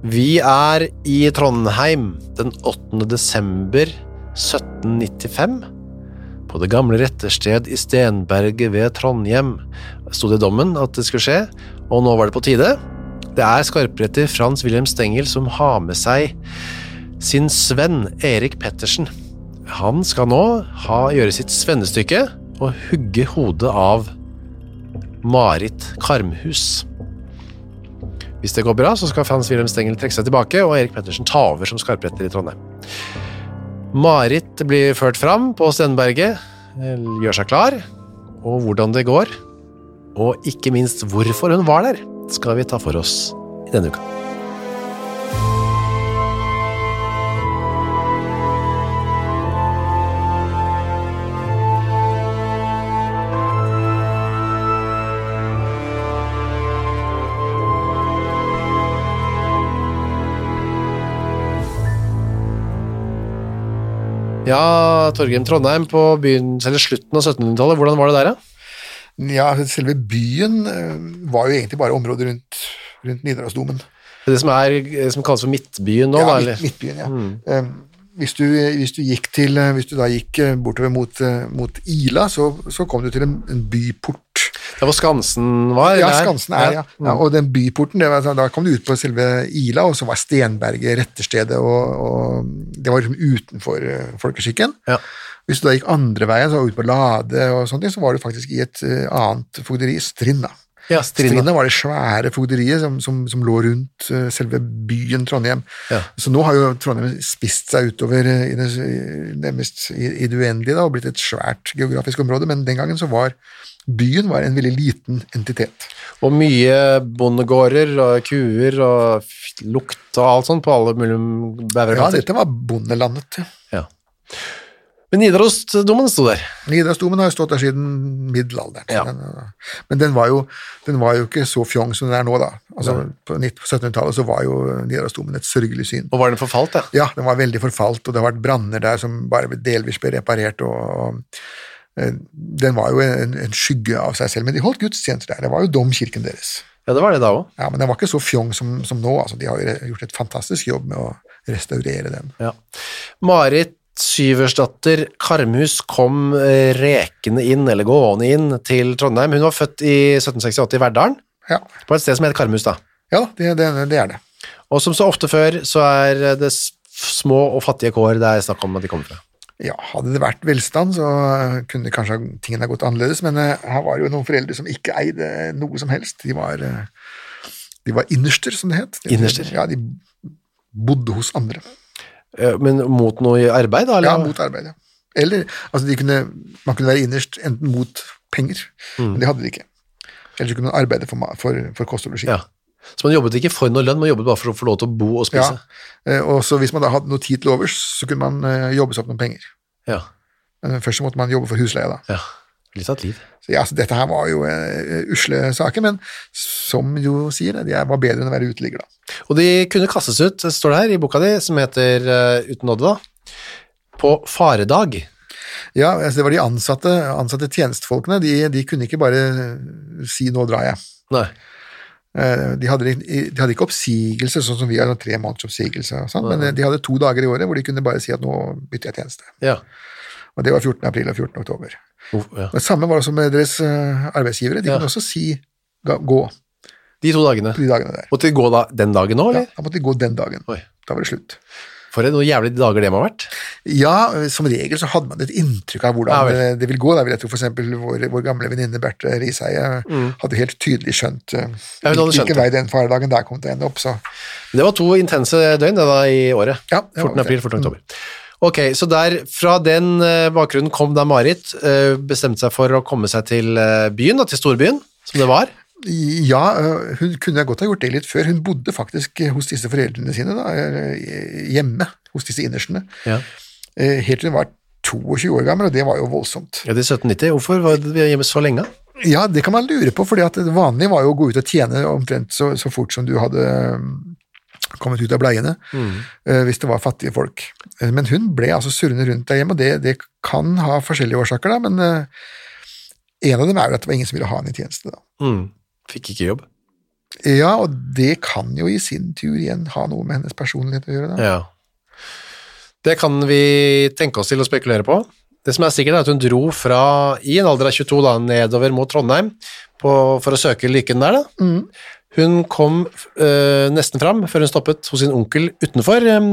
Vi er i Trondheim den 8. desember 1795. På det gamle rettersted i Stenberget ved Trondheim sto det i dommen at det skulle skje, og nå var det på tide. Det er skarpretter Frans Wilhelm Stengel som har med seg sin svenn Erik Pettersen. Han skal nå ha, gjøre sitt svennestykke og hugge hodet av Marit Karmhus. Hvis det går bra, så skal Frans Wilhelm Stengel trekke seg tilbake, og Erik Pettersen ta over som skarpretter i Trondheim. Marit blir ført fram på Stenberget, eh, gjør seg klar, og hvordan det går, og ikke minst hvorfor hun var der, skal vi ta for oss i denne uka. Ja, Torgrim Trondheim på byen, eller slutten av 1700-tallet, hvordan var det der, da? Ja, selve byen eh, var jo egentlig bare området rundt, rundt Nidarosdomen. Det som, er, som kalles for Midtbyen nå, ja, da? midt, Eller? Midtbyen, ja. Mm. hvis, du, hvis, du gikk til, eh, hvis du da gikk eh, bortover mot, eh, mot Ila, så, så kom du til en, en byport. Der var Skansen var? Ja? Skansen er, ja. ja. Og den byporten, det var, sånn, da kom du ut på selve Ila, og så var Stenberget retterstedet, og, og det var liksom utenfor eh, folkeskikken. Ja. Hvis du da gikk andre veien, så var du ut på Lade og sånne ting, så var du faktisk i et eh, annet fogderi, Strinda. Ja, Strinda. Var det svære fogderiet som, som, som lå rundt eh, selve byen Trondheim. Ja. Så nå har jo Trondheim spist seg utover i det, nærmest i, i det uendelige da, og blitt et svært geografisk område, men den gangen så var byen var en veldig liten entitet. Og mye bondegårder og kuer og lukt og alt sånt på alle mulige Ja, dette var bondelandet. Ja. Men Nidarosdomen sto der. Nidarosdomen har jo stått der siden middelalderen. Ja. Men, men den, var jo, den var jo ikke så fjong som den er nå, da. Altså, på 19- på 1700-tallet så var jo Nidarosdomen et sørgelig syn. Og var den forfalt, ja? Ja, den var veldig forfalt, og det har vært branner der som bare delvis ble reparert. og, eh, Den var jo en, en skygge av seg selv, men de holdt gudstjenester der. Det var jo domkirken deres. Ja, det var det da òg. Ja, Men den var ikke så fjong som, som nå. altså De har jo gjort et fantastisk jobb med å restaurere den. Ja. Marit Syversdatter Karmhus kom eh, rekende inn, eller gående inn, til Trondheim. Hun var født i 1768 i Verdalen, Ja, på et sted som heter Karmhus, da. ja det, det, det er det. Og som så ofte før, så er det små og fattige kår det er snakk om at de kommer fra. Ja, Hadde det vært velstand, så kunne kanskje tingene ha gått annerledes, men eh, her var det jo noen foreldre som ikke eide noe som helst. De var, eh, de var innerster, som det het. De- Innerster? Ja, de bodde hos andre. Eh, Men mot noe arbeid, da? Eller? Ja, mot arbeid, ja. Eller, altså de kunne, man kunne være innerst enten mot penger, Mm. men det hadde de ikke. Eller så kunne man arbeide for, for, for kost og losji. Ja. Så man jobbet ikke for noe lønn, man jobbet bare for å få lov til å bo og spise? Ja, Og så hvis man da hadde noe tid til overs, så kunne man eh, jobbe seg opp noen penger. Ja. Men først så måtte man jobbe for husleie, da. ja. Litt av et liv. Så ja, så dette her var jo uh, usle saker, men som jo sier, det, de var bedre enn å være uteligger, da. Og de kunne kastes ut, står det her i boka di, som heter uh, Uten nåde, da, på faredag. Ja, altså det var de ansatte, ansatte tjenestefolkene, de, de kunne ikke bare si 'nå drar jeg'. Nei. Eh, De hadde, de hadde ikke oppsigelse, sånn som vi har nå, tre måneders oppsigelse, sånn, men eh, de hadde to dager i året hvor de kunne bare si at 'nå bytter jeg tjeneste'. Ja. Og det var 14. april og 14. oktober. Hvorfor- ja. Det samme var det også med deres eh, arbeidsgivere. De Ja. kunne også si gå De to dagene. de dagene der. Måtte de gå da den dagen òg, Ja, da måtte de gå den dagen. Oi. Da var det slutt. For noen jævlig dager det må ha vært. Ja, som regel så hadde man et inntrykk av hvordan ja, det, det vil gå. Da vil jeg tro eksempel vår, vår gamle venninne Berthe Riseie hadde helt tydelig skjønt Mm. Ja, hvilken vei den faredagen der kom til å ende opp. Så Det var to intense døgn da i året. Ja, det var 14. april, 14. oktober. Ok, så der, fra den eh, bakgrunnen kom da Marit, eh, bestemte seg for å komme seg til eh, byen, da, til storbyen, som det var. Ja, øh, hun kunne godt ha gjort det litt før. Hun bodde faktisk hos disse foreldrene sine, da, øh, hjemme hos disse innerstene, Ja. eh, helt til hun var 22 år gammel, og det var jo voldsomt. Ja, Det er 1790. Hvorfor var vi hjemme så lenge? Ja, det kan man lure på, for det vanlige var jo å gå ut og tjene omtrent så, så fort som du hadde kommet ut av bleiene, mm. hvis det var fattige folk. Eh, Men hun ble altså surrende rundt der hjemme, og det, det kan ha forskjellige årsaker, da, men eh, en av dem er jo at det var ingen som ville ha henne i tjeneste. da. Mm. Fikk ikke jobb. Ja, og det kan jo i sin tur igjen ha noe med hennes personlighet å gjøre, da. Ja. Det kan vi tenke oss til å spekulere på. Det som er sikkert er at hun dro fra, i en alder av 22 da, nedover mot Trondheim på, for å søke lykken der. Da. Hun kom øh, nesten fram før hun stoppet hos sin onkel utenfor øh,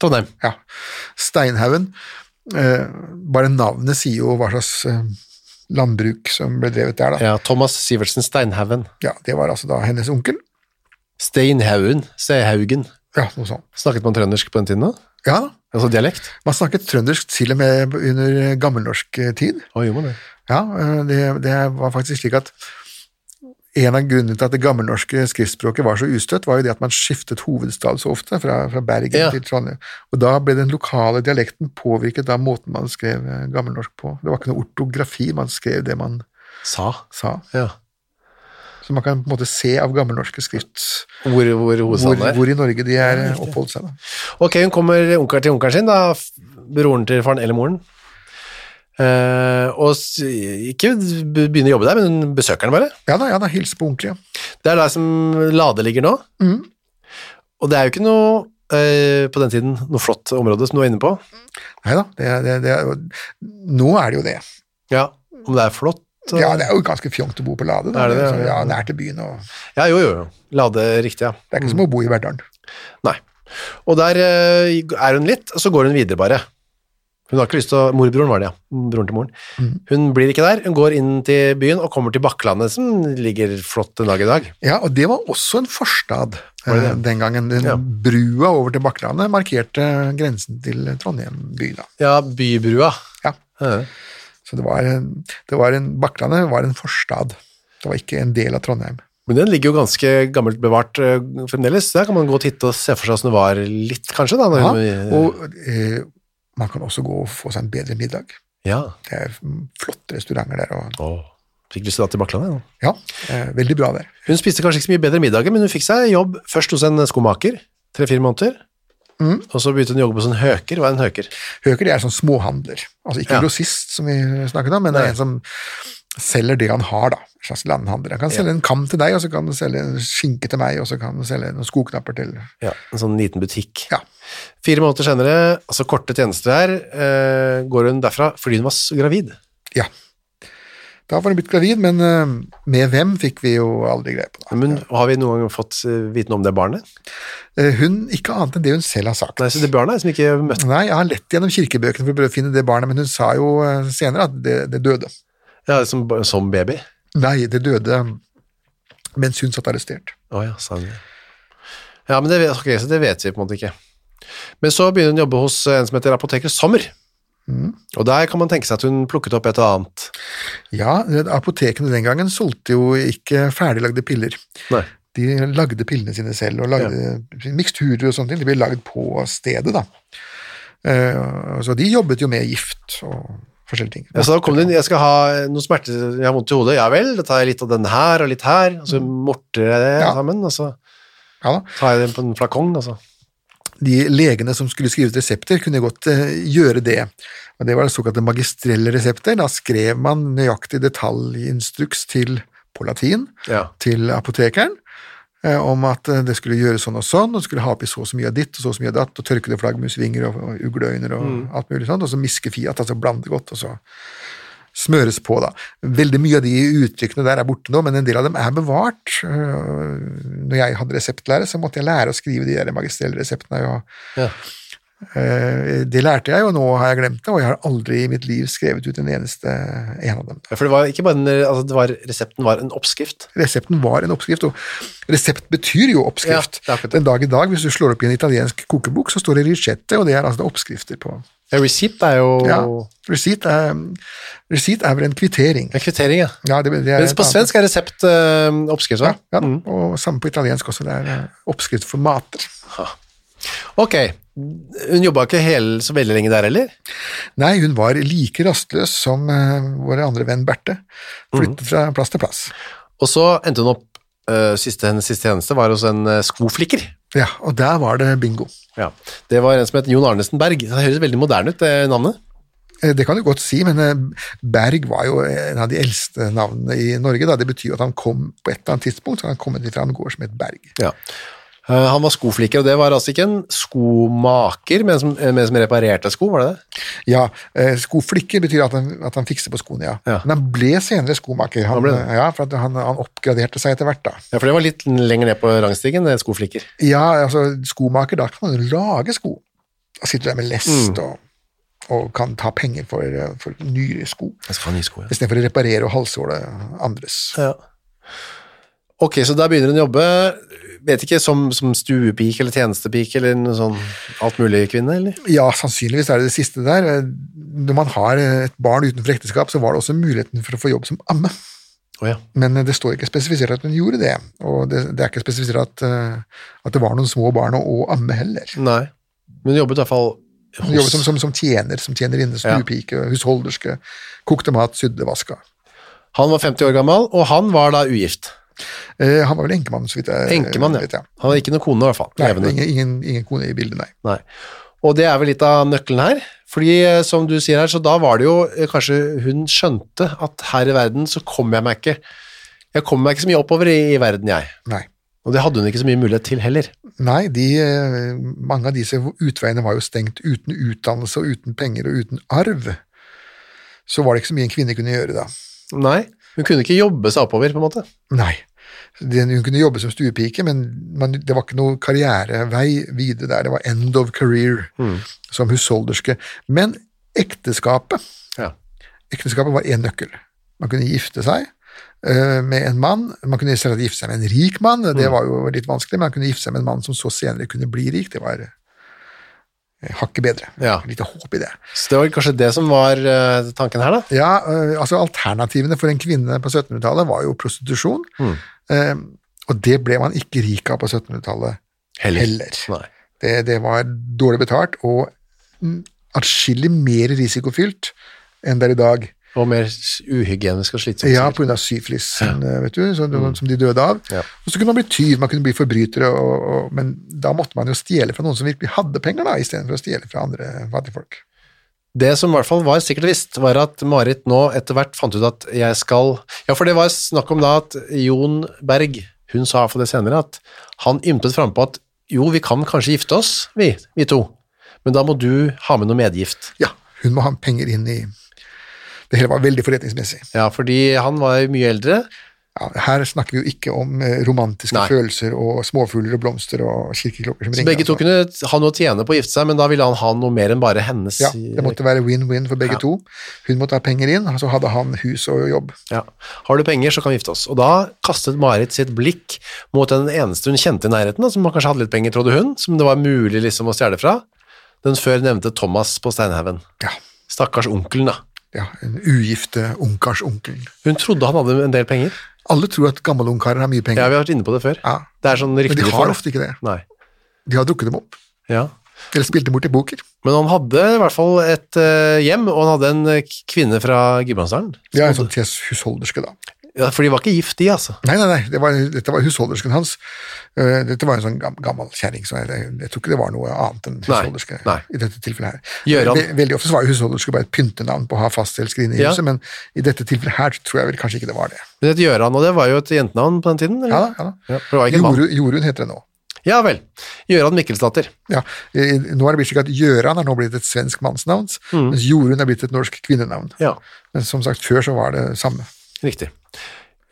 Trondheim. Ja. Steinhaugen. Øh, bare navnet sier jo hva slags landbruk som ble drevet der, da. Ja, Thomas Sivertsen Steinhaugen. Ja, Det var altså da hennes onkel. Steinhaugen, Steinhaugen. Ja, noe sånt. Snakket man trøndersk på den tiden da? Ja. Altså dialekt? Man snakket trøndersk til og med under gammelnorsk tid. Å, gjorde man det? Ja, eh, det, det var faktisk slik at en av grunnene til at det gammelnorske skriftspråket var så ustøtt, var jo det at man skiftet hovedstad så ofte, fra, fra Bergen Ja. til Trondheim. Og da ble den lokale dialekten påvirket av måten man skrev eh, gammelnorsk på. Det var ikke noe ortografi, man skrev det man Sa. sa. Ja. Så man kan på en måte se av gammelnorske skrift Hvor, hvor hvor, hvor i Norge de er eh, oppholdt seg. Da. Ok, hun kommer onkelen til onkelen sin, da, broren til faren eller moren. Eh, og ikke begynner å jobbe der, men besøkerne besøker den bare. Ja da, ja da, hilse på ordentlig. ja. Det er der som Lade ligger nå. Mm. Og det er jo ikke noe, uh, på den tiden, noe flott område som du er inne på. Nei da, nå er det jo det. Ja, om det er flott. og... Ja, det er jo ganske fjongt å bo på Lade. Da. Er det det? Så, ja, nær til byen. og Ja, jo, jo, jo. Lade riktig, ja. Det er ikke som å bo i Verdalen. Nei. Og der uh, er hun litt, og så går hun videre bare. Hun har ikke lyst til å Morbroren var det, ja. Broren til moren. Mm. Hun blir ikke der. Hun går inn til byen og kommer til Bakklandet, som ligger flott en dag i dag. Ja, og det var også en forstad det det? eh, den gangen. Den Ja. Brua over til Bakklandet markerte grensen til Trondheim by. da. Ja, Bybrua. Ja. Så det var, det var en, Bakklandet var en forstad. Det var ikke en del av Trondheim. Men den ligger jo ganske gammelt bevart eh, fremdeles. Der kan man gå og titte og se for seg åssen det var litt, kanskje. da. Ja, og eh, man kan også gå og få seg en bedre middag. ja. Det er flotte restauranter der. og Åh, fikk lyst til å dra til Bakklandet. Ja. Ja, eh, veldig bra der. Hun spiste kanskje ikke så mye bedre middager, men hun fikk seg jobb først hos en skomaker, tre-fire måneder. Mm. Og så begynte hun å jobbe på en høker. Hva er en høker? Høker det er sånn småhandler. Altså ikke Ja. grossist, som vi snakket om, men det er en som selger det han har, da. En slags landhandler. Han kan selge en kam til deg, og så kan han selge en skinke til meg, og så kan han selge noen skoknapper til Ja, en sånn liten butikk. Ja. Fire måneder senere, altså korte tjenester her, eh, går hun derfra fordi hun var gravid. Ja. Da var hun blitt gravid, men eh, med hvem fikk vi jo aldri greie på. Da. Men har vi noen gang fått viten vite noe om det barnet? Eh, Hun, ikke annet enn det hun selv har sagt. Nei, så det barnet er som ikke møtte Nei, jeg har lett gjennom kirkebøkene for å prøve å finne det barnet, men hun sa jo eh, senere at det, det døde. Ja, som, som baby. Nei, det døde mens hun satt arrestert. Å ja, sa hun. Ja, men det, okay, så det vet vi på en måte ikke. Men så begynner hun å jobbe hos en som heter Apoteker Sommer. Og der kan man tenke seg at hun plukket opp et og annet. Ja, apotekene den gangen solgte jo ikke ferdiglagde piller. Nei. De lagde pillene sine selv, og lagde miksturer og sånne ting. De ble lagd på stedet, da. Eh, så de jobbet jo med gift og forskjellige ting. Ja, så da kom det inn, jeg skal ha noe smerte, jeg har vondt i hodet, ja vel, da tar jeg litt av den her og litt her, og så morter jeg det Ja. sammen, og så Ja, tar jeg det på en flakong, og så. De legene som skulle skrive ut resepter, kunne godt eh, gjøre det. Og Det var såkalte magistrelle resepter. Da skrev man nøyaktig detaljinstruks til, på latin Ja. til apotekeren eh, om at eh, det skulle gjøres sånn og sånn, og skulle ha oppi så og så mye av ditt og så og så mye av datt, og tørkede flaggermusvinger og, og ugleøyne og alt mulig sånt, og så miske fiat, altså blande godt, og så smøres på, da. Veldig mye av de uttrykkene der er borte nå, men en del av dem er bevart. Øh, Når jeg hadde reseptlære, så måtte jeg lære å skrive de der magistrelle reseptene. Ja. øh, det lærte jeg, og nå har jeg glemt det, og jeg har aldri i mitt liv skrevet ut en eneste en av dem. Ja, For det var ikke bare en, altså det var, resepten var en oppskrift. Resepten var en oppskrift, og resept betyr jo oppskrift. Ja. Den dag i dag, hvis du slår opp i en italiensk kokebok, så står det ricette, og det er altså oppskrifter på Ja, receipt er jo Ja, receipt er, receipt er vel en kvittering. en kvittering, ja. Ja, det, det Mens på svensk er resept øh, oppskrift, Ja, ja mm. og samme på italiensk også. Det er eh, oppskrift for mater. Ok, hun jobba ikke hele, så veldig lenge der heller? Nei, hun var like rastløs som øh, vår andre venn Berthe. Flyttet mm. fra plass til plass. Og så endte hun opp, øh, siste, hennes siste tjeneste var hos en skoflikker. Ja, og der var det bingo. Ja. Det var en som het Jon Arnesen Berg. Det høres veldig moderne ut, det navnet. Eh, Det kan du godt si, men eh, Berg var jo en av de eldste navnene i Norge. Da. Det betyr jo at han kom på et eller annet tidspunkt, så han kom fra en gård som het Berg. Ja. Eh, Han var skoflikker, og det var altså ikke en skomaker, men som, eh, men som reparerte sko, var det det? Ja, eh, skoflikker betyr at han, at han fikser på skoene, ja. Ja. Men han ble senere skomaker. Han, Han ja, for han, han oppgraderte seg etter hvert, da. Ja, for det var litt lenger ned på rangstigen, det skoflikker. Ja, altså skomaker, da kan man lage sko. Da sitter der med lest Mm. og, og kan ta penger for, for nye sko, ha nye sko, ja. istedenfor å reparere og halshåle andres. ja. Ok, så der begynner hun å jobbe, vet ikke, som, som stuepike eller tjenestepike eller noe sånn alt mulig kvinne, eller? Ja, sannsynligvis er det det siste der. Når man har et barn utenfor ekteskap, så var det også muligheten for å få jobb som amme. Oh, ja. Men det står ikke spesifisert at hun gjorde det, og det, det er ikke spesifisert at, eh, at det var noen små barn å, å amme heller. Nei. Men hun jobbet i hvert fall hos... Hun jobbet som, som, som tjener, som tjenerinne, Ja. husholderske, kokte mat, sydde, vaska. Han var 50 år gammel, og han var da ugift. Eh, han var vel enkemann, så vidt jeg Enkemann, vet. ja. Han hadde ikke noen kone, i hvert fall. Nei, ingen, ingen, ingen kone i bildet, nei. Nei. Og det er vel litt av nøkkelen her, fordi eh, som du sier her, så da var det jo eh, kanskje hun skjønte at her i verden så kommer jeg meg ikke, jeg kommer meg ikke så mye oppover i, i verden, jeg. nei. Og det hadde hun ikke så mye mulighet til heller. Nei, de, mange av disse utveiene var jo stengt uten utdannelse og uten penger og uten arv. Så var det ikke så mye en kvinne kunne gjøre da. Nei, hun kunne ikke jobbe seg oppover, på en måte. Nei. Hun kunne jobbe som stuepike, men det var ikke noe karrierevei videre der. Det var end of career som husholderske. Men ekteskapet Ja. Ekteskapet var én nøkkel. Man kunne gifte seg eh, med en mann. Man kunne gifte seg med en rik mann, det var jo litt vanskelig, men man kunne gifte seg med en mann som så senere kunne bli rik. Det var hakket bedre. Ja. Litt håp i det. Så det var kanskje det som var eh, tanken her, da. Ja, øh, altså Alternativene for en kvinne på 1700-tallet var jo prostitusjon, eh, og det ble man ikke rik av på 1700-tallet heller. heller. Det, det var dårlig betalt og mm, atskillig mer risikofylt enn det er i dag. Og mer uhygienisk og slitsomt. Ja, pga. syflis, ja. vet du, så, som de døde av. Ja. Og så kunne man bli tyv, man kunne bli forbrytere, og, og, men da måtte man jo stjele fra noen som virkelig hadde penger, da, istedenfor å stjele fra andre fattigfolk. Det som i hvert fall var sikkert visst, var at Marit nå etter hvert fant ut at jeg skal Ja, for det var snakk om da at Jon Berg, hun sa for det senere, at han ymtet frampå at jo, vi kan kanskje gifte oss, vi, vi to, men da må du ha med noe medgift. Ja, hun må ha penger inn i Det hele var veldig forretningsmessig. Ja, fordi han var jo mye eldre. Ja, her snakker vi jo ikke om eh, romantiske Nei. følelser og småfugler og blomster og kirkeklokker som Så ringer. begge to altså. kunne ha noe å tjene på å gifte seg, men da ville han ha noe mer enn bare hennes Ja, det måtte være win-win for begge Ja. to. Hun måtte ha penger inn, og så hadde han hus og jobb. Ja. Har du penger, så kan vi gifte oss. Og da kastet Marit sitt blikk mot den eneste hun kjente i nærheten, som kanskje hadde litt penger, trodde hun, som det var mulig liksom å stjele fra. Den før nevnte Thomas på Steinhaugen. Ja, Stakkars onkelen, da. Ja en ugifte ungkarsonkelen. Hun trodde han hadde en del penger. Alle tror at gamle ungkarer har mye penger. Ja, vi har vært inne på det før. Ja. Det er sånn men de har ofte ikke det. Nei. De har drukket dem opp, Ja. eller spilt dem bort i boker. Men han hadde i hvert fall et eh, hjem, og han hadde en eh, kvinne fra Gudbrandsdalen. Ja, en sånn tjes husholderske, da. Ja, for de var ikke gift, de, altså. Nei, nei, nei, det var, dette var husholdersken hans. Eh, dette var en sånn gammel kjerring, så jeg, jeg, tror ikke det var noe annet enn husholderske nei. i dette tilfellet her. Gjøran. Ve veldig ofte var jo husholderske bare et pyntenavn på å ha fast elskerinne i Ja. huset, men i dette tilfellet her tror jeg vel kanskje ikke det var det. Men det gjør Gjøran, og det var jo et jentenavn på den tiden? Ja da, ja da. Ja. Jorunn Jorunn heter det nå. Ja vel. Gøran Mikkelsdatter. Ja, Nå er det blitt slik at Gjøran er nå blitt et svensk mannsnavn, mens Jorunn er blitt et norsk kvinnenavn. Ja, Men som sagt, før så var det samme. Riktig.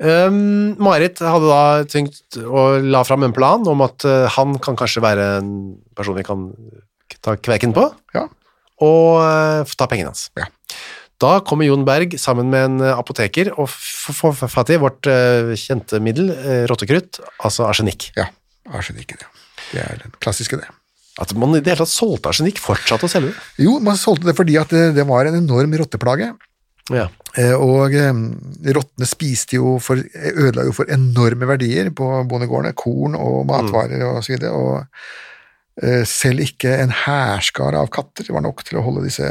Um, Marit hadde da tenkt å la fram en plan om at uh, han kan kanskje være en person vi kan ta kveken på, Ja, og uh, ta pengene hans. Ja. Da kommer Jon Berg sammen med en apoteker og får fatt i vårt uh, kjente middel, rottekrutt, altså arsenikk. ja arsenikken, ja. Det er den klassiske, det. At man i det hele tatt solgte arsenikk, fortsatte å selge det. Jo, man solgte det fordi at det, det var en enorm rotteplage. Ja. Eh, Og eh, rottene spiste jo for, ødela jo for enorme verdier på bondegårdene, korn og matvarer og så videre, og eh, selv ikke en hærskare av katter var nok til å holde disse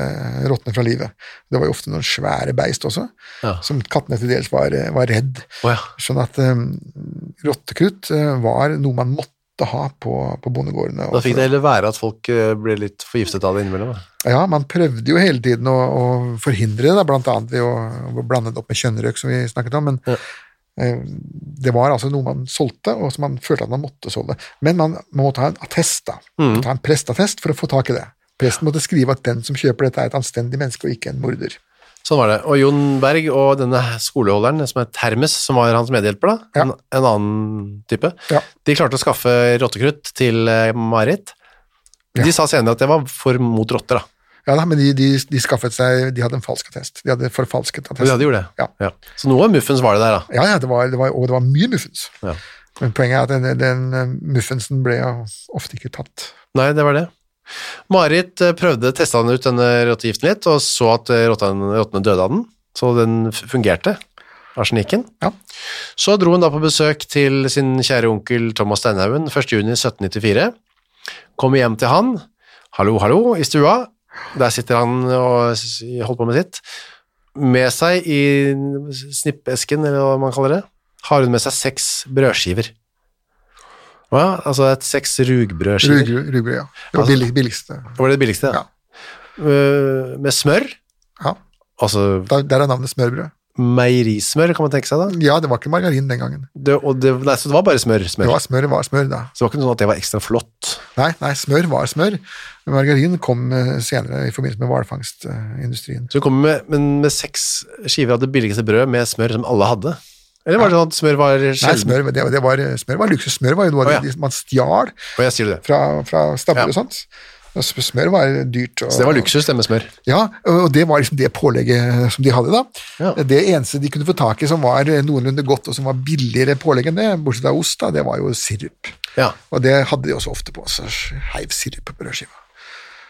rottene fra livet. Det var jo ofte noen svære beist også, Ja. som kattene til dels var, var redd. Oh, ja. Sånn at um, rottekrutt var noe man måtte ha på, på bondegårdene. Da fikk det heller være at folk eh, ble litt forgiftet av det innimellom. Ja, man prøvde jo hele tiden å, å forhindre det, bl.a. ved å, å blande det opp med kjønnrøyk, som vi snakket om, men Ja. eh, det var altså noe man solgte, og som man følte at man måtte solge. Men man, må ta en attest, da. Mm. Ta en prestattest for å få tak i det. Presten måtte skrive at den som kjøper dette, er et anstendig menneske og ikke en morder. Sånn var det. Og Jon Berg og denne skoleholderen, som het Hermes, som var hans medhjelper, da, Ja. en, en annen type, Ja. de klarte å skaffe rottekrutt til eh, Marit. De sa senere at det var for mot rotter, da. Ja da, men de, de, de skaffet seg De hadde en falsk attest. De hadde forfalsket attest. Ja, de gjorde det. Ja. Så noe muffens var det der, da. Ja, ja, det var, det var, og det var mye muffens. Ja. Men poenget er at den, den muffinsen ble ofte ikke tatt. Nei, det var det. Marit eh, prøvde, testa den ut denne rottegiften litt, og så at eh, rottene, døde av den, så den fungerte, arsenikken. Ja. Så dro hun da på besøk til sin kjære onkel Thomas Steinhaugen 1. juni 1794. Kommer hjem til han. Hallo, hallo, i stua. Der sitter han og holder på med sitt. Med seg i snippesken, eller hva man kaller det, har hun med seg seks brødskiver. Ja, altså et seks rugbrødskiver. Rug, rugbrød, ja. Det var Altså- billigste. Var det billigste, Ja. Uh, med smør, Ja, altså der, der er navnet smørbrød. meierismør, kan man tenke seg da. Ja, det var ikke margarin den gangen. Det, det, nei, så det var bare smør, smør. Det var smør, var smør da. Så det var ikke sånn at det var ekstra flott. Nei, nei, smør var smør. Margarin kom eh, senere i forbindelse med hvalfangstindustrien. Så det kom med, men med seks skiver av det billigste brødet med smør som alle hadde. Eller var det sånn at smør var Nei, smør, det, det var, smør var luksus. Smør var jo noe av ja. det man stjal fra, fra stabler Ja. og sånt. Og Smør var dyrt. Og, Så det var luksus, det med smør. Ja, og det var liksom det pålegget som de hadde da. Ja. Det eneste de kunne få tak i som var noenlunde godt og som var billigere pålegg enn det, bortsett fra ost, da, det var jo sirup. Ja. Og det hadde de også ofte på, så heiv sirup på brødskiva.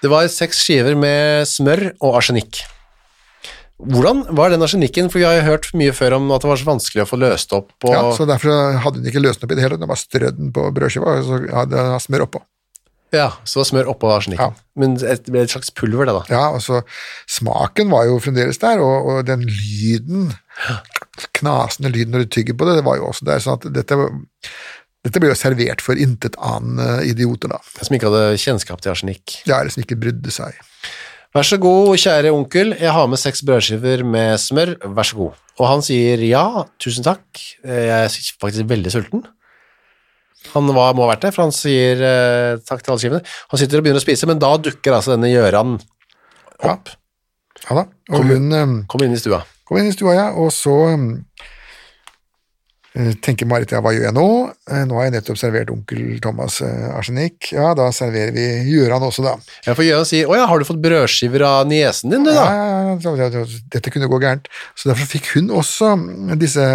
Det var seks skiver med smør og arsenikk. Hvordan var den arsenikken? For vi har jo hørt mye før om at det var så vanskelig å få løst opp. Og, Ja, så derfor hadde hun ikke løst den opp i det hele tatt, hun bare strødd den på brødskiva, og så hadde hun smør oppå. Ja, så var smør oppå arsenikken. Ja. Men det ble et slags pulver, det da. Ja, og så smaken var jo fremdeles der, og, og den lyden, knasende lyden når du tygger på det, det var jo også der, sånn at dette, dette ble jo servert for intet annen idioter da. Som ikke hadde kjennskap til arsenikk. Det eller som ikke brydde seg. Vær så god, kjære onkel, jeg har med seks brødskiver med smør, vær så god. Og han sier ja, tusen takk, jeg er faktisk veldig sulten. Han var, må ha vært det, for han sier eh, takk til alle skivene. Han sitter og begynner å spise, men da dukker altså denne Gjøran opp. Ja da, og hun um, kom inn i stua. kom inn i stua, ja, og så um, eh, tenker Marit, ja, hva gjør jeg nå? Eh, Nå har jeg nettopp servert onkel Thomas eh, arsenikk. Ja, da serverer vi Gjøran også, da. Jeg får Gjøran si, åja, har du fått brødskiver av niesen din, du da? ja, ja, ja, ja, dette kunne gå gærent. Så derfor fikk hun også mm, disse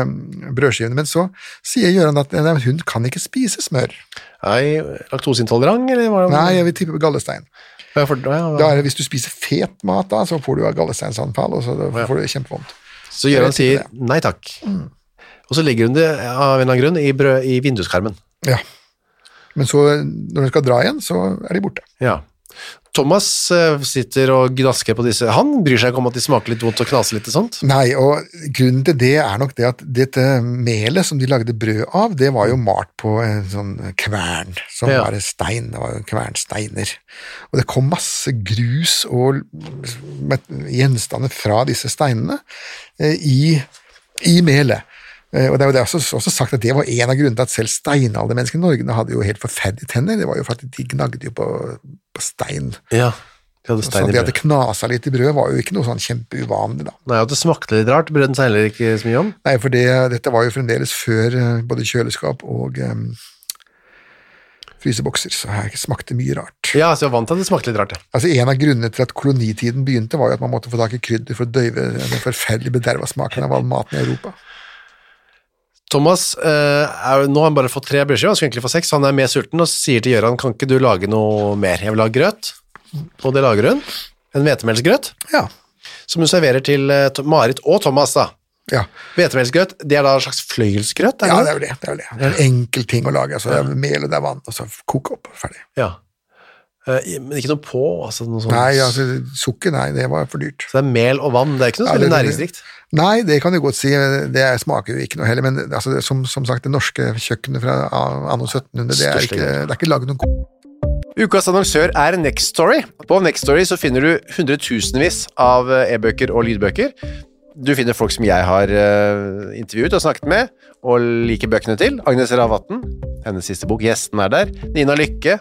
brødskivene. Men så sier Gjøran at nei, hun kan ikke spise smør. Nei, laktoseintolerant, eller hva? Nei, jeg vil tippe gallestein. Ja, for, ja, Da er det, hvis du spiser fet mat, da, så får du gallesteinsanfall, og så får du kjempevondt. Så Gjøran sier nei takk. Og så ligger hun det av en eller annen grunn i, brød, i vinduskarmen. Ja. Men så, når hun skal dra igjen, så er de borte. Ja. Thomas eh, sitter og gnasker på disse. Han bryr seg ikke om at de smaker litt vondt og knaser litt og sånt. Nei, og grunnen til det er nok det at dette melet som de lagde brød av, det var jo malt på en sånn kvern, som Ja. var en stein, det var jo kvernsteiner. Og det kom masse grus og gjenstander fra disse steinene eh, i, i melet. Eh, Og det er jo også, også sagt at det var en av grunnene til at selv steinaldermenneskene i Norge hadde jo helt forferdelige tenner. Det var jo faktisk, de gnagde jo på, på stein. Ja, de hadde stein i brød. det at det knasa litt i brød var jo ikke noe sånn kjempeuvanlig, da. Nei, og det smakte litt rart, brød seg heller ikke så mye om. Nei, for det, dette var jo fremdeles før eh, både kjøleskap og um, frysebokser, så her smakte mye rart. Ja, så jeg var vant til at det smakte litt rart, ja. Altså En av grunnene til at kolonitiden begynte, var jo at man måtte få tak i krydder for å døyve den forferdelig bederva smaken av all maten i Europa. Thomas, eh, er, nå har han bare fått tre brødskiver, han skulle egentlig få seks, han er mer sulten og sier til Gøran, kan ikke du lage noe mer? Jeg vil ha grøt, og det lager hun. En hvetemelsgrøt, Ja. som hun serverer til eh, Marit og Thomas da. Ja, Hvetemelsgrøt, det er da en slags fløyelsgrøt, ja det er jo det. Det er, jo det. det er en enkel ting å lage. Altså, det er mel og det er vann, og så koke opp. Ferdig. Ja. Eh, men ikke noe på, altså noe sånt. Nei, altså, sukker, nei, det var for dyrt. Så det er mel og vann, det er ikke noe Ja, det- næringsrikt. Nei, det kan du godt si. Det smaker jo ikke noe heller, men altså, det, som, som sagt, det norske kjøkkenet fra anno 1700, det er ikke, det er ikke laget noen god Ukas annonsør er Next Story. På Next Story så finner du hundretusenvis av eh, e-bøker og lydbøker. Du finner folk som jeg har eh, intervjuet og snakket med, og liker bøkene til. Agnes Ravatn, hennes siste bok. Gjesten er der. Nina Lykke,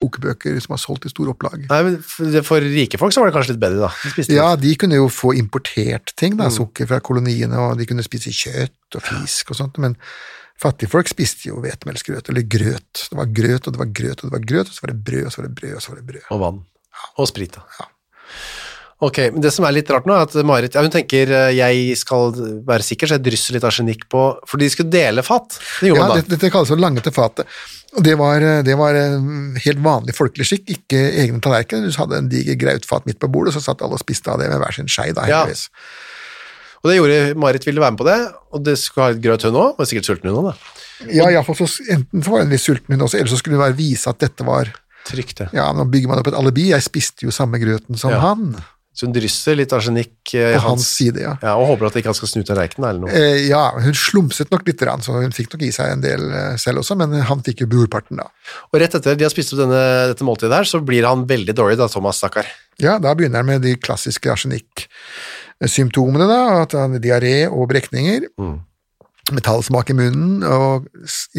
Kokebøker som har solgt i store opplag. Nei, men for, rike folk så var det kanskje litt bedre, da. De Ja, de kunne jo få importert ting, Mm. da, sukker fra koloniene, og de kunne spise kjøtt og fisk og sånt, men fattigfolk spiste jo hvetemelsgrøt, eller grøt. Det var grøt, og det var grøt, og det var grøt, og så var det brød, og så var det brød, og så var det brød. Og vann. Og sprit, da. Ok, men det som er litt rart nå, er at Marit ja, hun tenker eh, jeg skal være sikker, så jeg drysser litt arsenikk på For de skulle dele fat. Det gjorde Ja, man da. dette, dette kalles å lange til fatet. Det var, det var helt vanlig folkelig skikk, ikke egne tallerkener. Du hadde en diger grautfat midt på bordet, så satt alle og spiste av det med hver sin skei, Ja. Og det gjorde Marit ville være med på det, og det skulle ha litt grøt hun òg. Var sikkert sulten hun òg, da. Ja, i alle så, enten så var hun litt sulten hun også, eller så skulle hun vise at dette var Trygt, det. Ja, nå bygger man opp et alibi, jeg spiste jo samme grøten som Ja. han, Så hun drysser litt arsenikk eh, i på hans side, ja. Ja, og håper at ikke han skal snu tallerkenen eller noe. Eh, ja, hun slumset nok litt, så hun fikk nok i seg en del eh, selv også, men han fikk jo brorparten, da. Og rett etter de har spist opp denne, dette måltidet her, så blir han veldig dårlig, da, Thomas, stakkar. Ja, da begynner han med de klassiske arsenikksymptomene, da, at han har diaré og brekninger, metallsmak i munnen og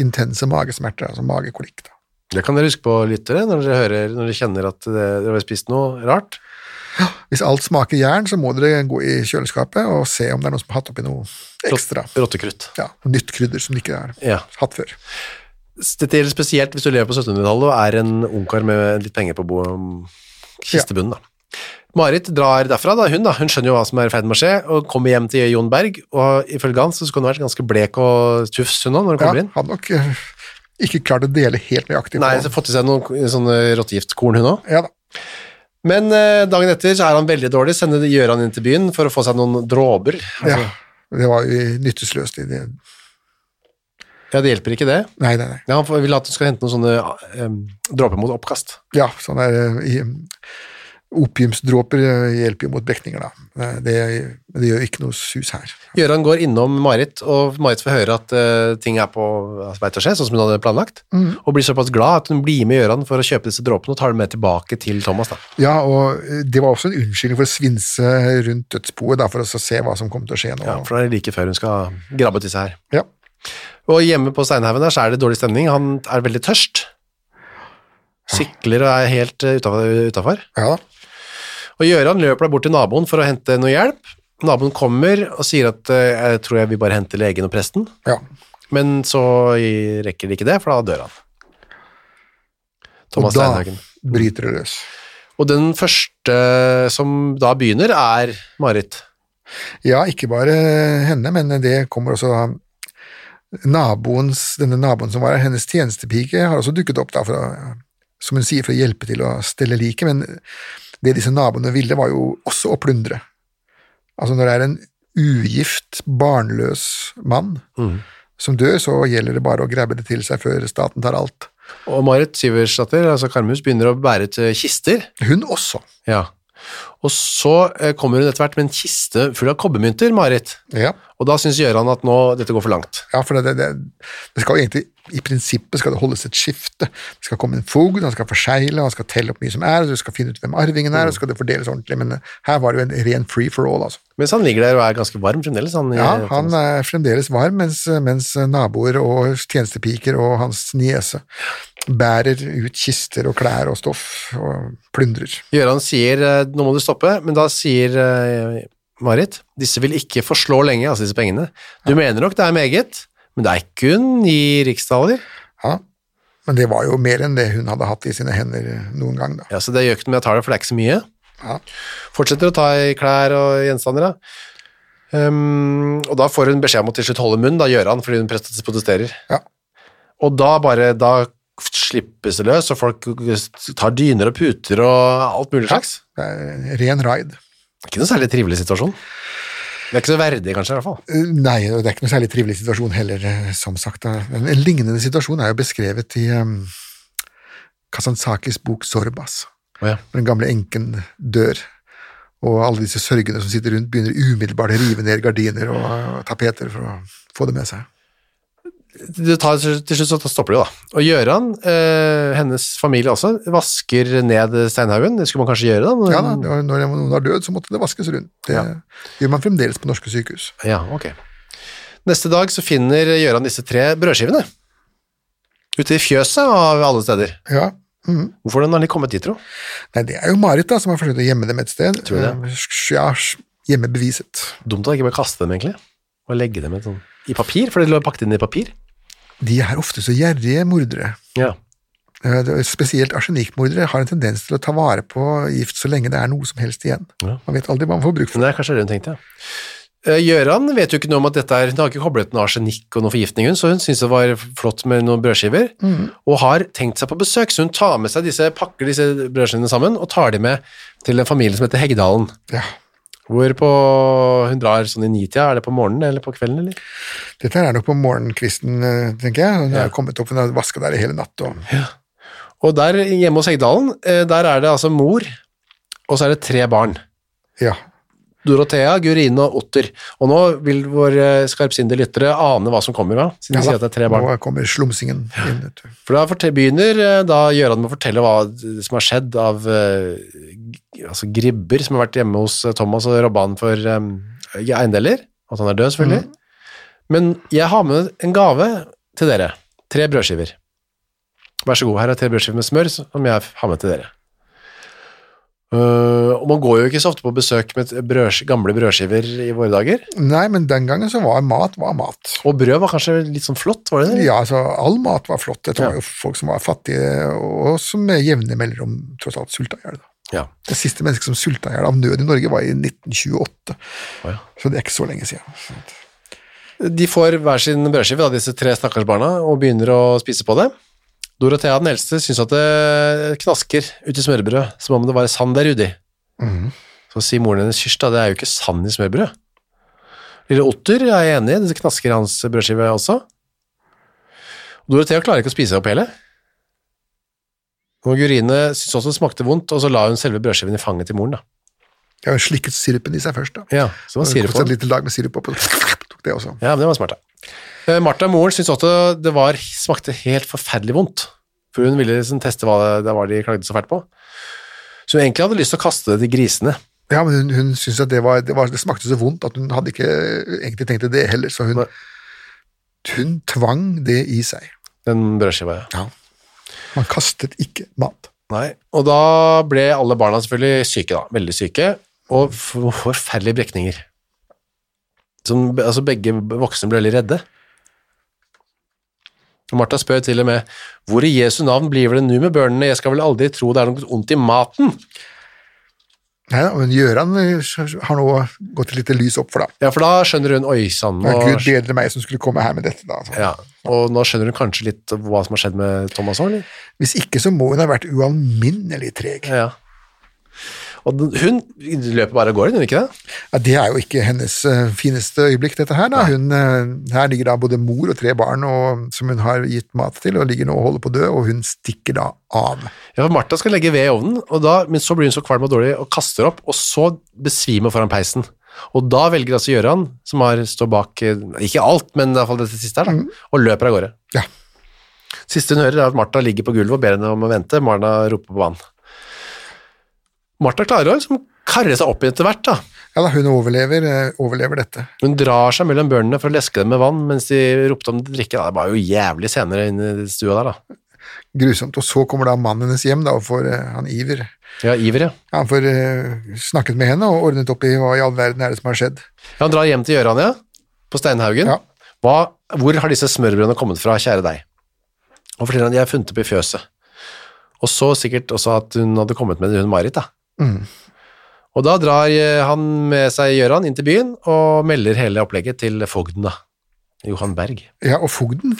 intense magesmerter, altså magekolikk. da. Det kan dere huske på, lyttere, når dere hører, når dere kjenner at eh, dere har spist noe rart. Hvis alt smaker jern, så må dere gå i kjøleskapet og se om det er noen som har hatt oppi noe ekstra. Rottekrutt. Ja, nytt krydder som de ikke har Ja. hatt før. Dette gjelder spesielt hvis du lever på 1700-tallet og er en ungkar med litt penger på kistebunnen. Da. Marit drar derfra, da, hun, da. hun skjønner jo hva som er i ferd med å skje, og kommer hjem til Jon Berg, og ifølge han så skulle hun vært ganske blek og tufs hun òg, når hun Ja, kommer inn. hadde nok eh, ikke klart å dele helt nøyaktig. Nei, så fått i seg noen sånne rottegiftkorn hun òg. Ja da. Men eh, dagen etter så er han veldig dårlig, sender gjør han inn til byen for å få seg noen dråper. Altså, Ja, det var nytteløst. ja, det hjelper ikke det. Nei, nei, nei. Ja, han vil at du skal hente noen sånne eh, dråper mot oppkast. Ja, sånn er eh, i- Opiumsdråper eh, hjelper jo mot brekninger, da. Eh, Det, det gjør ikke noe sus her. Gøran går innom Marit, og Marit får høre at uh, ting er på vei til å skje, sånn som hun hadde planlagt, og blir såpass glad at hun blir med Gøran for å kjøpe disse dråpene og tar dem med tilbake til Thomas. da. Ja, og det var også en unnskyldning for å svinse rundt dødsboet, da, for å se hva som kommer til å skje nå. Ja, for det er like før hun skal grabbe disse her. Ja. Og hjemme på Steinhaugen der så er det dårlig stemning, han er veldig tørst. Sykler og er helt utafor. ja da. Og Gøran løper da bort til naboen for å hente noe hjelp. Naboen kommer og sier at eh, jeg tror jeg vil bare hente legen og presten, Ja. men så rekker de ikke det, for da dør han. Thomas og da Steinhagen. bryter det løs. Og den første som da begynner, er Marit. Ja, ikke bare henne, men det kommer også naboens, denne naboen som var her, hennes tjenestepike, har også dukket opp da for som hun sier, for å hjelpe til å stelle liket, men det disse naboene ville var jo også å plundre. Altså når det er en ugift, barnløs mann som dør, så gjelder det bare å grabbe det til seg før staten tar alt. Og Marit Syversdatter, altså Karmus, begynner å bære til kister. Hun også. Ja. Og så eh, kommer hun etter hvert med en kiste full av kobbermynter, Marit. Ja, Og da syns Gøran at nå, dette går for langt. ja for det, det, det skal jo egentlig, i prinsippet skal det holdes et skifte. Det skal komme en fogd, han skal forsegle, han skal telle opp mye som er, og du skal finne ut hvem arvingen er, og så skal det fordeles ordentlig, men eh, her var det jo en ren free for all, altså. Mens han ligger der og er ganske varm fremdeles. Han, Ja, han er fremdeles varm, mens, mens naboer og tjenestepiker og hans niese bærer ut kister og klær og stoff og plyndrer. Gøran sier eh, nå må du stoppe, men da sier eh, Marit disse vil ikke forslå lenge, altså disse pengene. Du mener nok det er meget, men det er kun i riksdaler. Ja, men det var jo mer enn det hun hadde hatt i sine hender noen gang, da. Ja, så det gjør ikke noe om jeg tar det, for det er ikke så mye. Ja. Fortsetter å ta i klær og gjenstander, da. Um, og da får hun beskjed om å til slutt holde munn, da gjør han fordi hun protesterer. Ja. Og da bare, da slippes det løs, og folk tar dyner og puter og alt mulig slags. Det er ren raid. Ikke noe særlig trivelig situasjon. Det er ikke så verdig, kanskje, i hvert fall. Eh, Nei, det er ikke noe særlig trivelig situasjon heller, eh, som sagt. En en lignende situasjon er jo beskrevet i um, Kazansakis bok Sorbas. Oh, ja. Den gamle enken dør, og alle disse sørgende som sitter rundt, begynner umiddelbart å rive ned gardiner og tapeter for å få det med seg. Det tar, til slutt så stopper det jo, da. Og Gjøran, eh, hennes familie også, vasker ned steinhaugen. Det skulle man kanskje gjøre, da. Ja da, Når noen har død, så måtte det vaskes rundt. Det gjør man fremdeles på norske sykehus. Ja, ok. Neste dag så finner Gjøran disse tre brødskivene. Ute i fjøset av alle steder. Ja, Mm. Hvorfor har de kommet dit, tro? Nei, det er jo Marit da, som har forsøkt å gjemme dem et sted. Tror du det? Eh, Ja, gjemme beviset. Dumt å ikke bare kaste dem, egentlig. Og legge dem et sånn, i papir, for de lå pakket inn i papir. De er ofte så gjerrige mordere. Ja. Eh, det Spesielt arsenikkmordere har en tendens til å ta vare på gift så lenge det er noe som helst igjen. Ja. Man vet aldri hva man får bruk for. Det er kanskje det hun tenkte, ja. Eh, Gjøran vet jo ikke noe om at dette er Hun har ikke koblet noe arsenikk og noe forgiftning, hun, så hun syns det var flott med noen brødskiver, og har tenkt seg på besøk, så hun tar med seg disse, pakker disse brødskivene sammen og tar de med til en familie som heter Heggedalen. Ja. Hvorpå hun drar sånn i nitida, er det på morgenen eller på kvelden, eller? Dette er nok på morgenkvisten, eh, tenker jeg. Hun har kommet opp, hun har vaska der i hele natt. Og... Og der hjemme hos Heggdalen, eh, der er det altså mor, og så er det tre barn. Ja. Dorothea, Gurine og Otter. Og nå vil våre skarpsindige lyttere ane hva som kommer, da, siden de sier at det er tre barn. Nå kommer slumsingen inn. For da begynner eh, da Gøran med å fortelle hva som har skjedd av altså gribber som har vært hjemme hos eh, Thomas og robba han for um, eiendeler. At han er død, selvfølgelig. Men jeg har med en gave til dere. Tre brødskiver. Vær så god, her er tre brødskiver med smør som jeg har med til dere. Uh, og man går jo ikke så ofte på besøk med brød, gamle brødskiver i våre dager. Nei, men den gangen så var mat var mat. Og brød var kanskje litt sånn flott, var det det? Ja, altså, all mat var flott. Det var Ja. jo folk som var fattige, og som med jevne mellomrom tross alt sulta i hjel. Ja. Det siste mennesket som sulta i hjel av nød i Norge, var i 1928. Oh, ja. Så det er ikke så lenge siden. De får hver sin brødskive, disse tre stakkars barna, og begynner å spise på det. Dorothea den eldste syns at det knasker ut i smørbrød, som om det var sand der uti. Så sier moren hennes da, det er jo ikke sand i smørbrød. Lille Otter er enig, det knasker i hans brødskive også. Dorothea klarer ikke å spise opp hele. Og Gurine syntes også det smakte vondt, og så la hun selve brødskiven i fanget til moren, da. Ja, Hun slikket sirupen i seg først. da. Ja, så var sirup på Et lite lag med sirup opp, og tok det også. Ja, men det var smart, da. Eh, Martha, moren, syntes også det var, smakte helt forferdelig vondt. For hun ville liksom teste hva det var de klagde så fælt på. Så hun egentlig hadde lyst til å kaste det til grisene. Ja, men hun, hun syntes at det, var, det, var, det smakte så vondt at hun hadde ikke egentlig tenkt det heller, så hun, hun tvang det i seg. Den brødskiva, ja. Ja. Man kastet ikke mat. Nei. Og da ble alle barna selvfølgelig syke, da. Veldig syke. Og forferdelige brekninger. Som, altså begge voksne ble veldig redde. Og Martha spør til og med hvor i Jesu navn blir det nå med børnene, jeg skal vel aldri tro det er noe ondt i maten. Nei, men Gøran eh, har nå gått et lite lys opp for, deg. Ja, for da skjønner hun, oi sann, er Gud bedre meg som skulle komme her med dette, da. Så. ja, og nå skjønner hun kanskje litt hva som har skjedd med Thomas òg, eller? Hvis ikke så må hun ha vært ualminnelig treg. Ja, Ja. Og hun løper bare av gårde, hun ikke det? Ja, det er jo ikke hennes eh, fineste øyeblikk, dette her. da. Hun, eh, her ligger da både mor og tre barn og, som hun har gitt mat til, og ligger nå og holder på å dø, og hun stikker da av. Ja, for Martha skal legge ved i ovnen, da, men så blir hun så kvalm og dårlig og kaster opp, og så besvimer foran peisen. Og da velger altså Gøran, som har, står bak, eh, ikke alt, men i hvert fall dette siste her, da, og løper av gårde. Ja. Siste hun hører er at Martha ligger på gulvet og ber henne om å vente, Marna roper på vann. Martha klarer å liksom karre seg opp etter hvert da. Ja da, hun overlever, eh, overlever dette. Hun drar seg mellom børnene for å leske dem med vann, mens de ropte om drikke. Det var jo jævlig senere inne i stua der da. Grusomt. Og så kommer da mannen hennes hjem da, og får eh, han Iver. Ja, Iver, ja. Han får uh, snakket med henne og ordnet opp i hva i all verden er det som har skjedd. Ja, Han drar hjem til Gjøran, ja, på Steinhaugen. Ja. Hva, hvor har disse smørbrødene kommet fra, kjære deg? Og forteller han de er funnet opp i fjøset. Og så sikkert også at hun hadde kommet med hun Marit, da. Mm. Og da drar eh, han med seg Gjøran inn til byen og melder hele opplegget til fogden, da. Johan Berg. Ja, og fogden,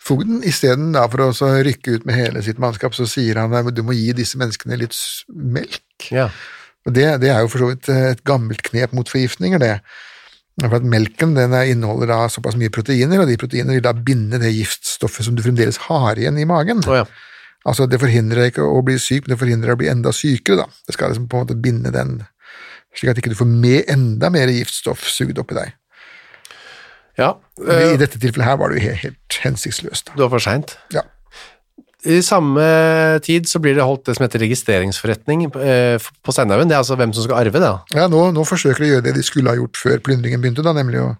fogden isteden for å rykke ut med hele sitt mannskap, så sier han at du må gi disse menneskene litt melk. Ja. Det, det er jo for så vidt eh, et gammelt knep mot forgiftninger, det. For at Melken den er- inneholder da såpass mye proteiner, og de proteinene vil da binde det giftstoffet som du fremdeles har igjen i magen. Oh, ja. Altså, Det forhindrer deg ikke å bli syk, men det forhindrer deg å bli enda sykere. da. Det skal liksom på en måte binde den, slik at ikke du får med enda mer giftstoff sugd opp i deg. ja. Eh, I dette tilfellet her var det jo helt, helt hensiktsløst. da. det var for seint. Ja. I samme tid så blir det holdt det som heter registreringsforretning eh, på Steinhaugen. Det er altså hvem som skal arve det. da. Ja, nå, nå forsøker de å gjøre det de skulle ha gjort før plyndringen begynte, da, nemlig å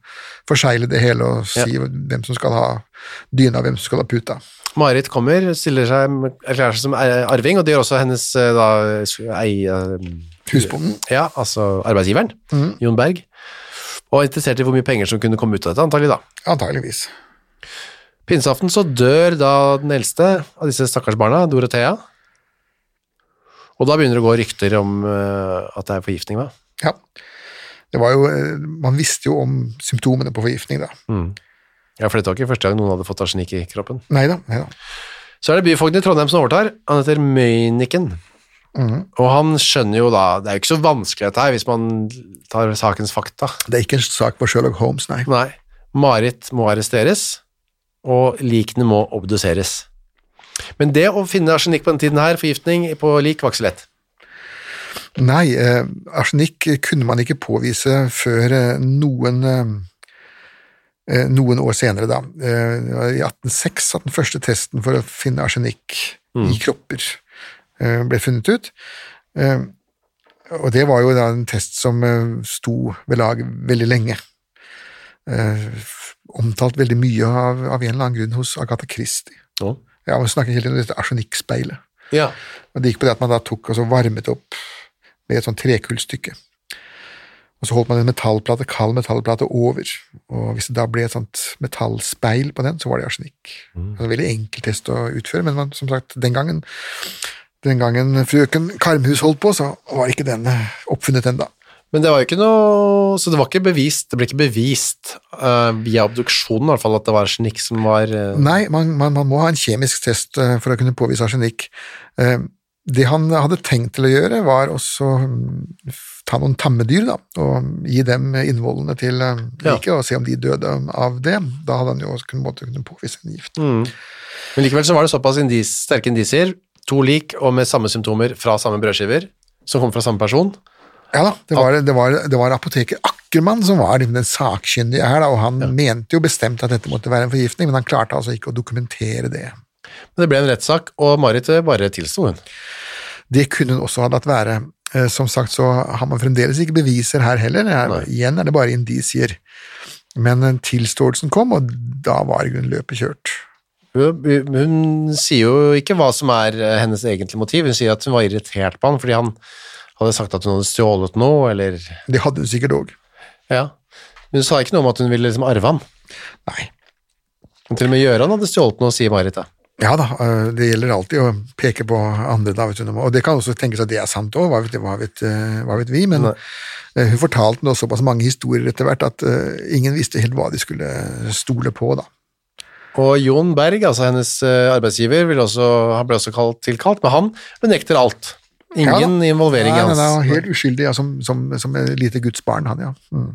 forsegle det hele og si hvem som skal ha dyna, hvem som skal ha puta. Marit kommer, stiller seg, erklærer seg som er- arving, og det gjør også hennes eh, da, ei, eh, Husbonden. ja, altså arbeidsgiveren, Jon Berg, og er interessert i hvor mye penger som kunne komme ut av dette, antagelig da. Antageligvis. Pinseaften så dør da den eldste av disse stakkars barna, Dorothea, og da begynner det å gå rykter om eh, at det er forgiftning, hva? Ja. Det var jo, eh, man visste jo om symptomene på forgiftning, da. Ja, for dette var ikke første gang noen hadde fått arsenikk i kroppen. Neida, neida. Så er det byfogden i Trondheim som overtar. Han heter Møyniken. Og han skjønner jo da Det er jo ikke så vanskelig dette her, hvis man tar sakens fakta. Det er ikke en sak for Sherlock Holmes, nei. Nei. Marit må arresteres, og likene må obduseres. Men det å finne arsenikk på den tiden her, forgiftning på lik, var ikke så lett. Nei, eh, arsenikk kunne man ikke påvise før eh, noen eh, noen år senere, da. Eh, I 1806 at den første testen for å finne arsenikk i kropper eh, ble funnet ut. Eh, og det var jo da en test som eh, sto ved lag veldig lenge. Eh, omtalt veldig mye av, av en eller annen grunn hos Agatha Christie. Nå? Ja, Man snakker hele om dette arsenikkspeilet. Ja. Og Det gikk på det at man da tok og så varmet opp med et sånt trekullstykke. Og så holdt man en metallplate, kald metallplate over, og hvis det da ble et sånt metallspeil på den, så var det arsenikk. Det var en veldig enkel test å utføre, men man, som sagt, den gangen den gangen frøken Karmhus holdt på, så var ikke den eh, oppfunnet ennå. Men det var jo ikke noe Så det var ikke bevist, det ble ikke bevist uh, via obduksjonen i hvert fall at det var arsenikk som var uh... Nei, man, man, man må ha en kjemisk test uh, for å kunne påvise arsenikk. Det han hadde tenkt til å gjøre, var også mm, ta noen tamme dyr da, og gi dem innvollene til eh, Ja. og se om de døde av det. Da hadde han jo også kunnet, måtte kunne påvise en gift. Men likevel så var det såpass indis, sterke indisier, to lik og med samme symptomer fra samme brødskiver, som kom fra samme person. Ja da, det var, det var, det var apoteker Ackermann som var den sakkyndige her, da, og han mente jo bestemt at dette måtte være en forgiftning, men han klarte altså ikke å dokumentere det. Men det ble en rettssak, og Marit eh, bare tilsto hun. Det kunne hun også ha latt være. Eh, Som sagt så har man fremdeles ikke beviser her heller. Er, igjen er det bare indisier. Men eh, tilståelsen kom, og da var i grunnen løpet kjørt. Hun, hun sier jo ikke hva som er eh, hennes egentlige motiv, hun sier at hun var irritert på han fordi han hadde sagt at hun hadde stjålet noe, eller Det hadde hun sikkert òg. Ja. Hun sa ikke noe om at hun ville liksom arve han. Nei. Men til og med Gjøran hadde stjålet noe, sier Marit da. Ja da, øh, det gjelder alltid å peke på andre, da, du. Og det kan også tenkes at det er sant òg, hva, vet- hva, vet, hva vet vi, men Nei. øh, hun fortalte nå såpass mange historier etter hvert at ingen visste helt hva de skulle stole på, da. Og Jon Berg, altså hennes eh, arbeidsgiver, vil også, han ble også kalt, tilkalt, men han benekter alt. Ingen Ja involvering i hans. han helt uskyldig, ja, som, som, som et lite gudsbarn, han, ja. Mm.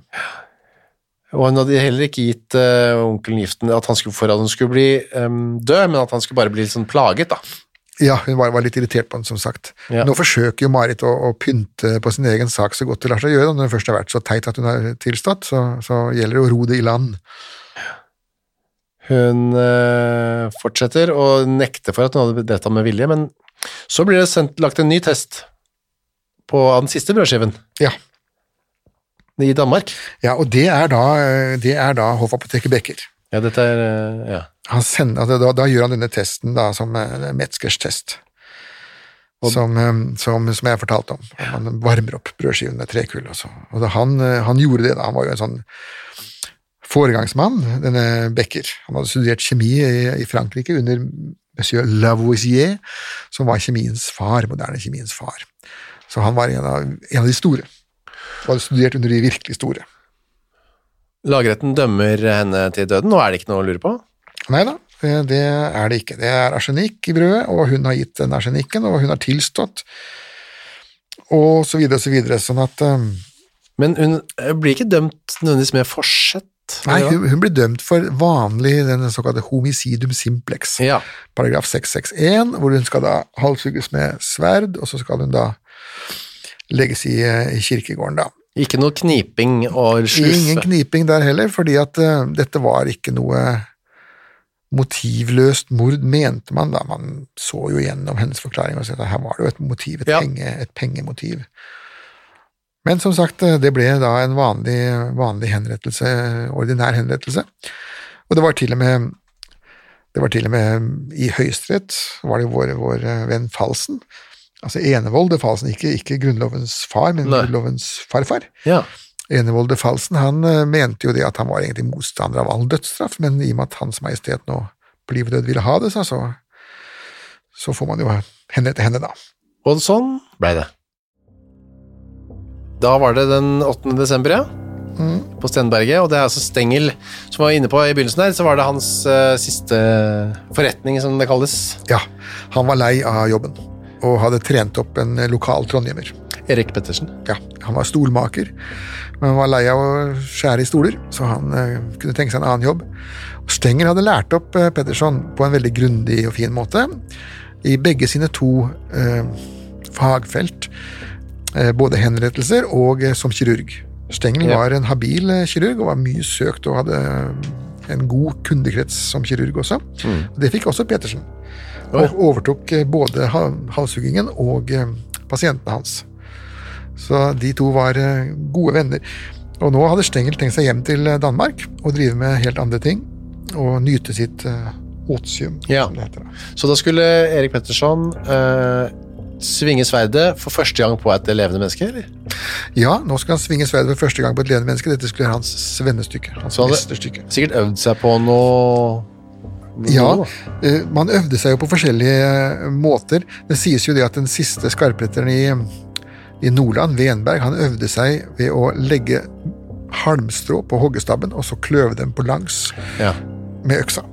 Og hun hadde heller ikke gitt uh, onkelen giften at han skulle, for at hun skulle bli um, død, men at han skulle bare bli litt sånn plaget, da. Ja, hun var, var litt irritert på ham, som sagt. Ja. Nå forsøker jo Marit å, å pynte på sin egen sak så godt det lar seg gjøre. Når hun først har vært så teit at hun har tilstått, så, så gjelder det å ro det i land. Hun øh, fortsetter å nekte for at hun hadde dette med vilje, men så blir det sendt, lagt en ny test på den siste brødskiven Ja, i Danmark. ja og det er da, det er da hoffapoteket Becker. Ja, dette er eh, ja. Han sender, altså, da, da gjør han denne testen da, som eh, Metzgers test. Som, eh, som, som jeg fortalte om. Han varmer opp brødskiven med trekull. Og, så. og da han, eh, han gjorde det, da. Han var jo en sånn foregangsmann, denne Becker. Han hadde studert kjemi i, i Frankrike under monsieur Lavoisier, som var kjemiens far, moderne kjemiens far. Så han var en av, en av de store. Han hadde studert under de virkelig store. Lagretten dømmer henne til døden, og er det ikke noe å lure på. Nei da, det det er det ikke. Det er arsenikk i brødet, og hun har gitt den arsenikken, og hun har tilstått, og så videre og så videre, sånn at um, Men hun eh, blir ikke dømt nødvendigvis med forsett. Nei, hun, hun blir dømt for vanlig den såkalte homicidum simplex, Ja. paragraf 661, hvor hun skal da halshugges med sverd, og så skal hun da legges i, i kirkegården, da. Ikke noe kniping og sluffe. Ingen kniping der heller, fordi at uh, dette var ikke noe motivløst mord, mente man da. Man så jo gjennom hennes forklaring og så at her var det jo et motiv, et, Ja. penge, et pengemotiv. Men som sagt, eh, det ble da en vanlig, vanlig henrettelse, ordinær henrettelse. Og det var til og med det var til og med i Høyesterett var det vår, vår eh, venn Falsen, altså Enevold de Falsen, ikke, ikke Grunnlovens far, men Nei. Grunnlovens farfar. Ja. Enevold de Falsen han eh, mente jo det at han var egentlig motstander av all dødsstraff, men i og med at Hans Majestet nå på liv og død ville ha det, så, så, får man jo henrette henne, da. Og sånn ble det. Da var det den 8. desember, ja. På Stenberget, og det er altså Stengel som var inne på i begynnelsen her, så var det hans uh, siste forretning, som det kalles. Ja, han var lei av jobben, og hadde trent opp en lokal trondhjemmer. Erik Pettersen. Ja, han var stolmaker, men han var lei av å skjære i stoler, så han eh, kunne tenke seg en annen jobb. Stenger hadde lært opp eh, Petterson på en veldig grundig og fin måte, i begge sine to eh, fagfelt, eh, både henrettelser og eh, som kirurg. Stengel Ja. var en habil eh, kirurg og var mye søkt og hadde eh, en god kundekrets som kirurg også. Det fikk også Petersen, og overtok eh, både ha- halshuggingen og eh, pasientene hans. Så de to var eh, gode venner. Og nå hadde Stengel tenkt seg hjem til Danmark og drive med helt andre ting, og nyte sitt otium, Ja. som det heter. Så da skulle Erik Petterson eh, svinge sverdet for første gang på et levende menneske, eller? Ja, nå skal han svinge sverdet for første gang på et levende menneske. Dette skulle være hans svennestykke. Hans Så hadde- mesterstykke. Sikkert øvd seg på noe Ja, eh, man øvde seg jo på forskjellige eh, måter. Det sies jo det at den siste skarpretteren i, i Nordland, Venberg, han øvde seg ved å legge halmstrå på hoggestabben, og så kløve dem på langs Ja. med øksa.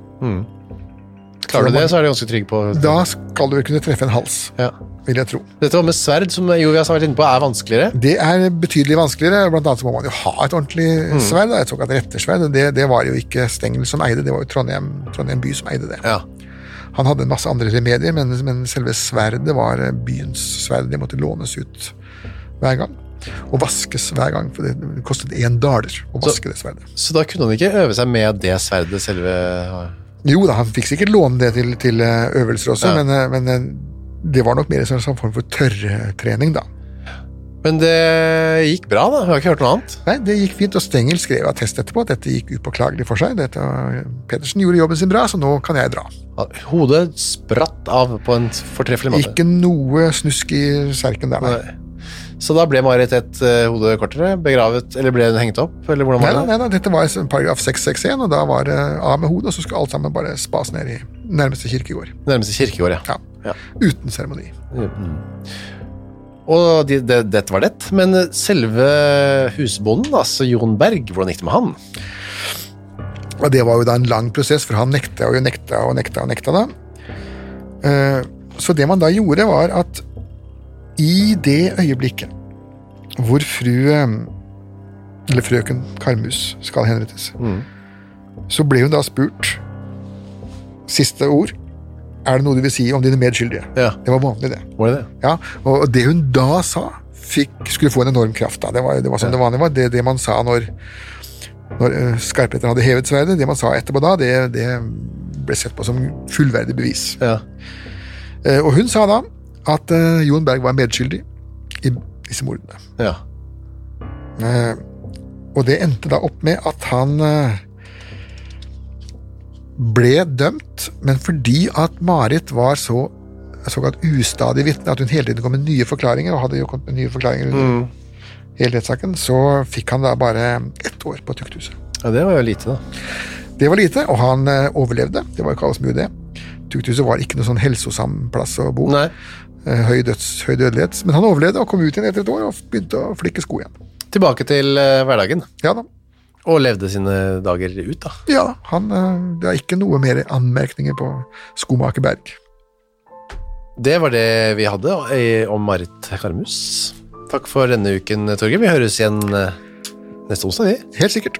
Klarer du det, så er du ganske trygg på Da skal du vel kunne treffe en hals, ja. vil jeg tro. Dette med sverd, som Jovias har vært inne på, er vanskeligere. Det er betydelig vanskeligere, blant annet så må man jo ha et ordentlig sverd, da, et såkalt rettersverd. Det, det var jo ikke Stengel som eide, det var jo Trondheim, Trondheim by som eide det. Ja. Han hadde en masse andre remedier, men, men selve sverdet var byens sverd. Det måtte lånes ut hver gang. Og vaskes hver gang, for det kostet én daler å vaske det sverdet. Så da kunne han ikke øve seg med det sverdet selve Jo da, han fikk sikkert låne det til, til eh, øvelser også, Ja. men, eh, men eh, det var nok mer en sånn form for tørrtrening, da. Men det gikk bra, da. Jeg har ikke hørt noe annet. Nei, Det gikk fint, og Stengel skrev attest etterpå at dette gikk upåklagelig for seg. Dette, Pedersen gjorde jobben sin bra, så nå kan jeg dra. Hodet spratt av på en fortreffelig måte. Ikke noe snusk i serken der, nei. Nei. Så da ble Marit et uh, hode kortere, begravet, eller ble hun hengt opp, eller hvordan var det? nei nei, dette var paragraf 661, og da var det av med hodet, og så skulle alt sammen bare spas ned i nærmeste kirkegård. Nærmeste kirkegård, ja. Ja. Ja. Uten seremoni. Og de, de, dette var det. Men eh, selve husbonden, altså Jon Berg, hvordan gikk det med han? Og det var jo da en lang prosess, for han nekta og nekta og nekta og nekta da. Eh, Så det man da gjorde, var at i det øyeblikket hvor fru eh, Eller frøken Karmus skal henrettes, så ble hun da spurt Siste ord. Er det noe du vil si om dine medskyldige? Ja, Det var vanlig, det. var det? Ja, og det hun da sa, fikk, skulle få en enorm kraft. da. Det var, det var sånn det vanlige var. Det, det man sa når, når uh, hadde hevet sverdet, det man sa etterpå da, det, det ble sett på som fullverdig bevis. Ja. Eh, og hun sa da at uh, Jon Berg var medskyldig i disse mordene. ja. Uh, og det endte da opp med at han uh, ble dømt, men fordi at Marit var så såkalt ustadig vitne, at hun hele tiden kom med nye forklaringer, og hadde jo kommet med nye forklaringer under hele rettssaken, så fikk han da bare ett år på tukthuset. ja, det var jo lite, da. Det var lite, og han overlevde. Det var ikke alle som gjorde det. Tukthuset var ikke noe sånn helsosam plass å bo. Nei. Eh, Høy, døds, høy dødelighet. Men han overlevde og kom ut igjen etter et år og begynte å flikke sko igjen. Tilbake til eh, hverdagen, Ja da. og levde sine dager ut, da. Ja, han, eh, det er ikke noe mer anmerkninger på skomaker Berg. Det var det vi hadde om Marit Karmus. Takk for denne uken, Torgeir. Vi høres igjen neste onsdag, vi. Helt sikkert.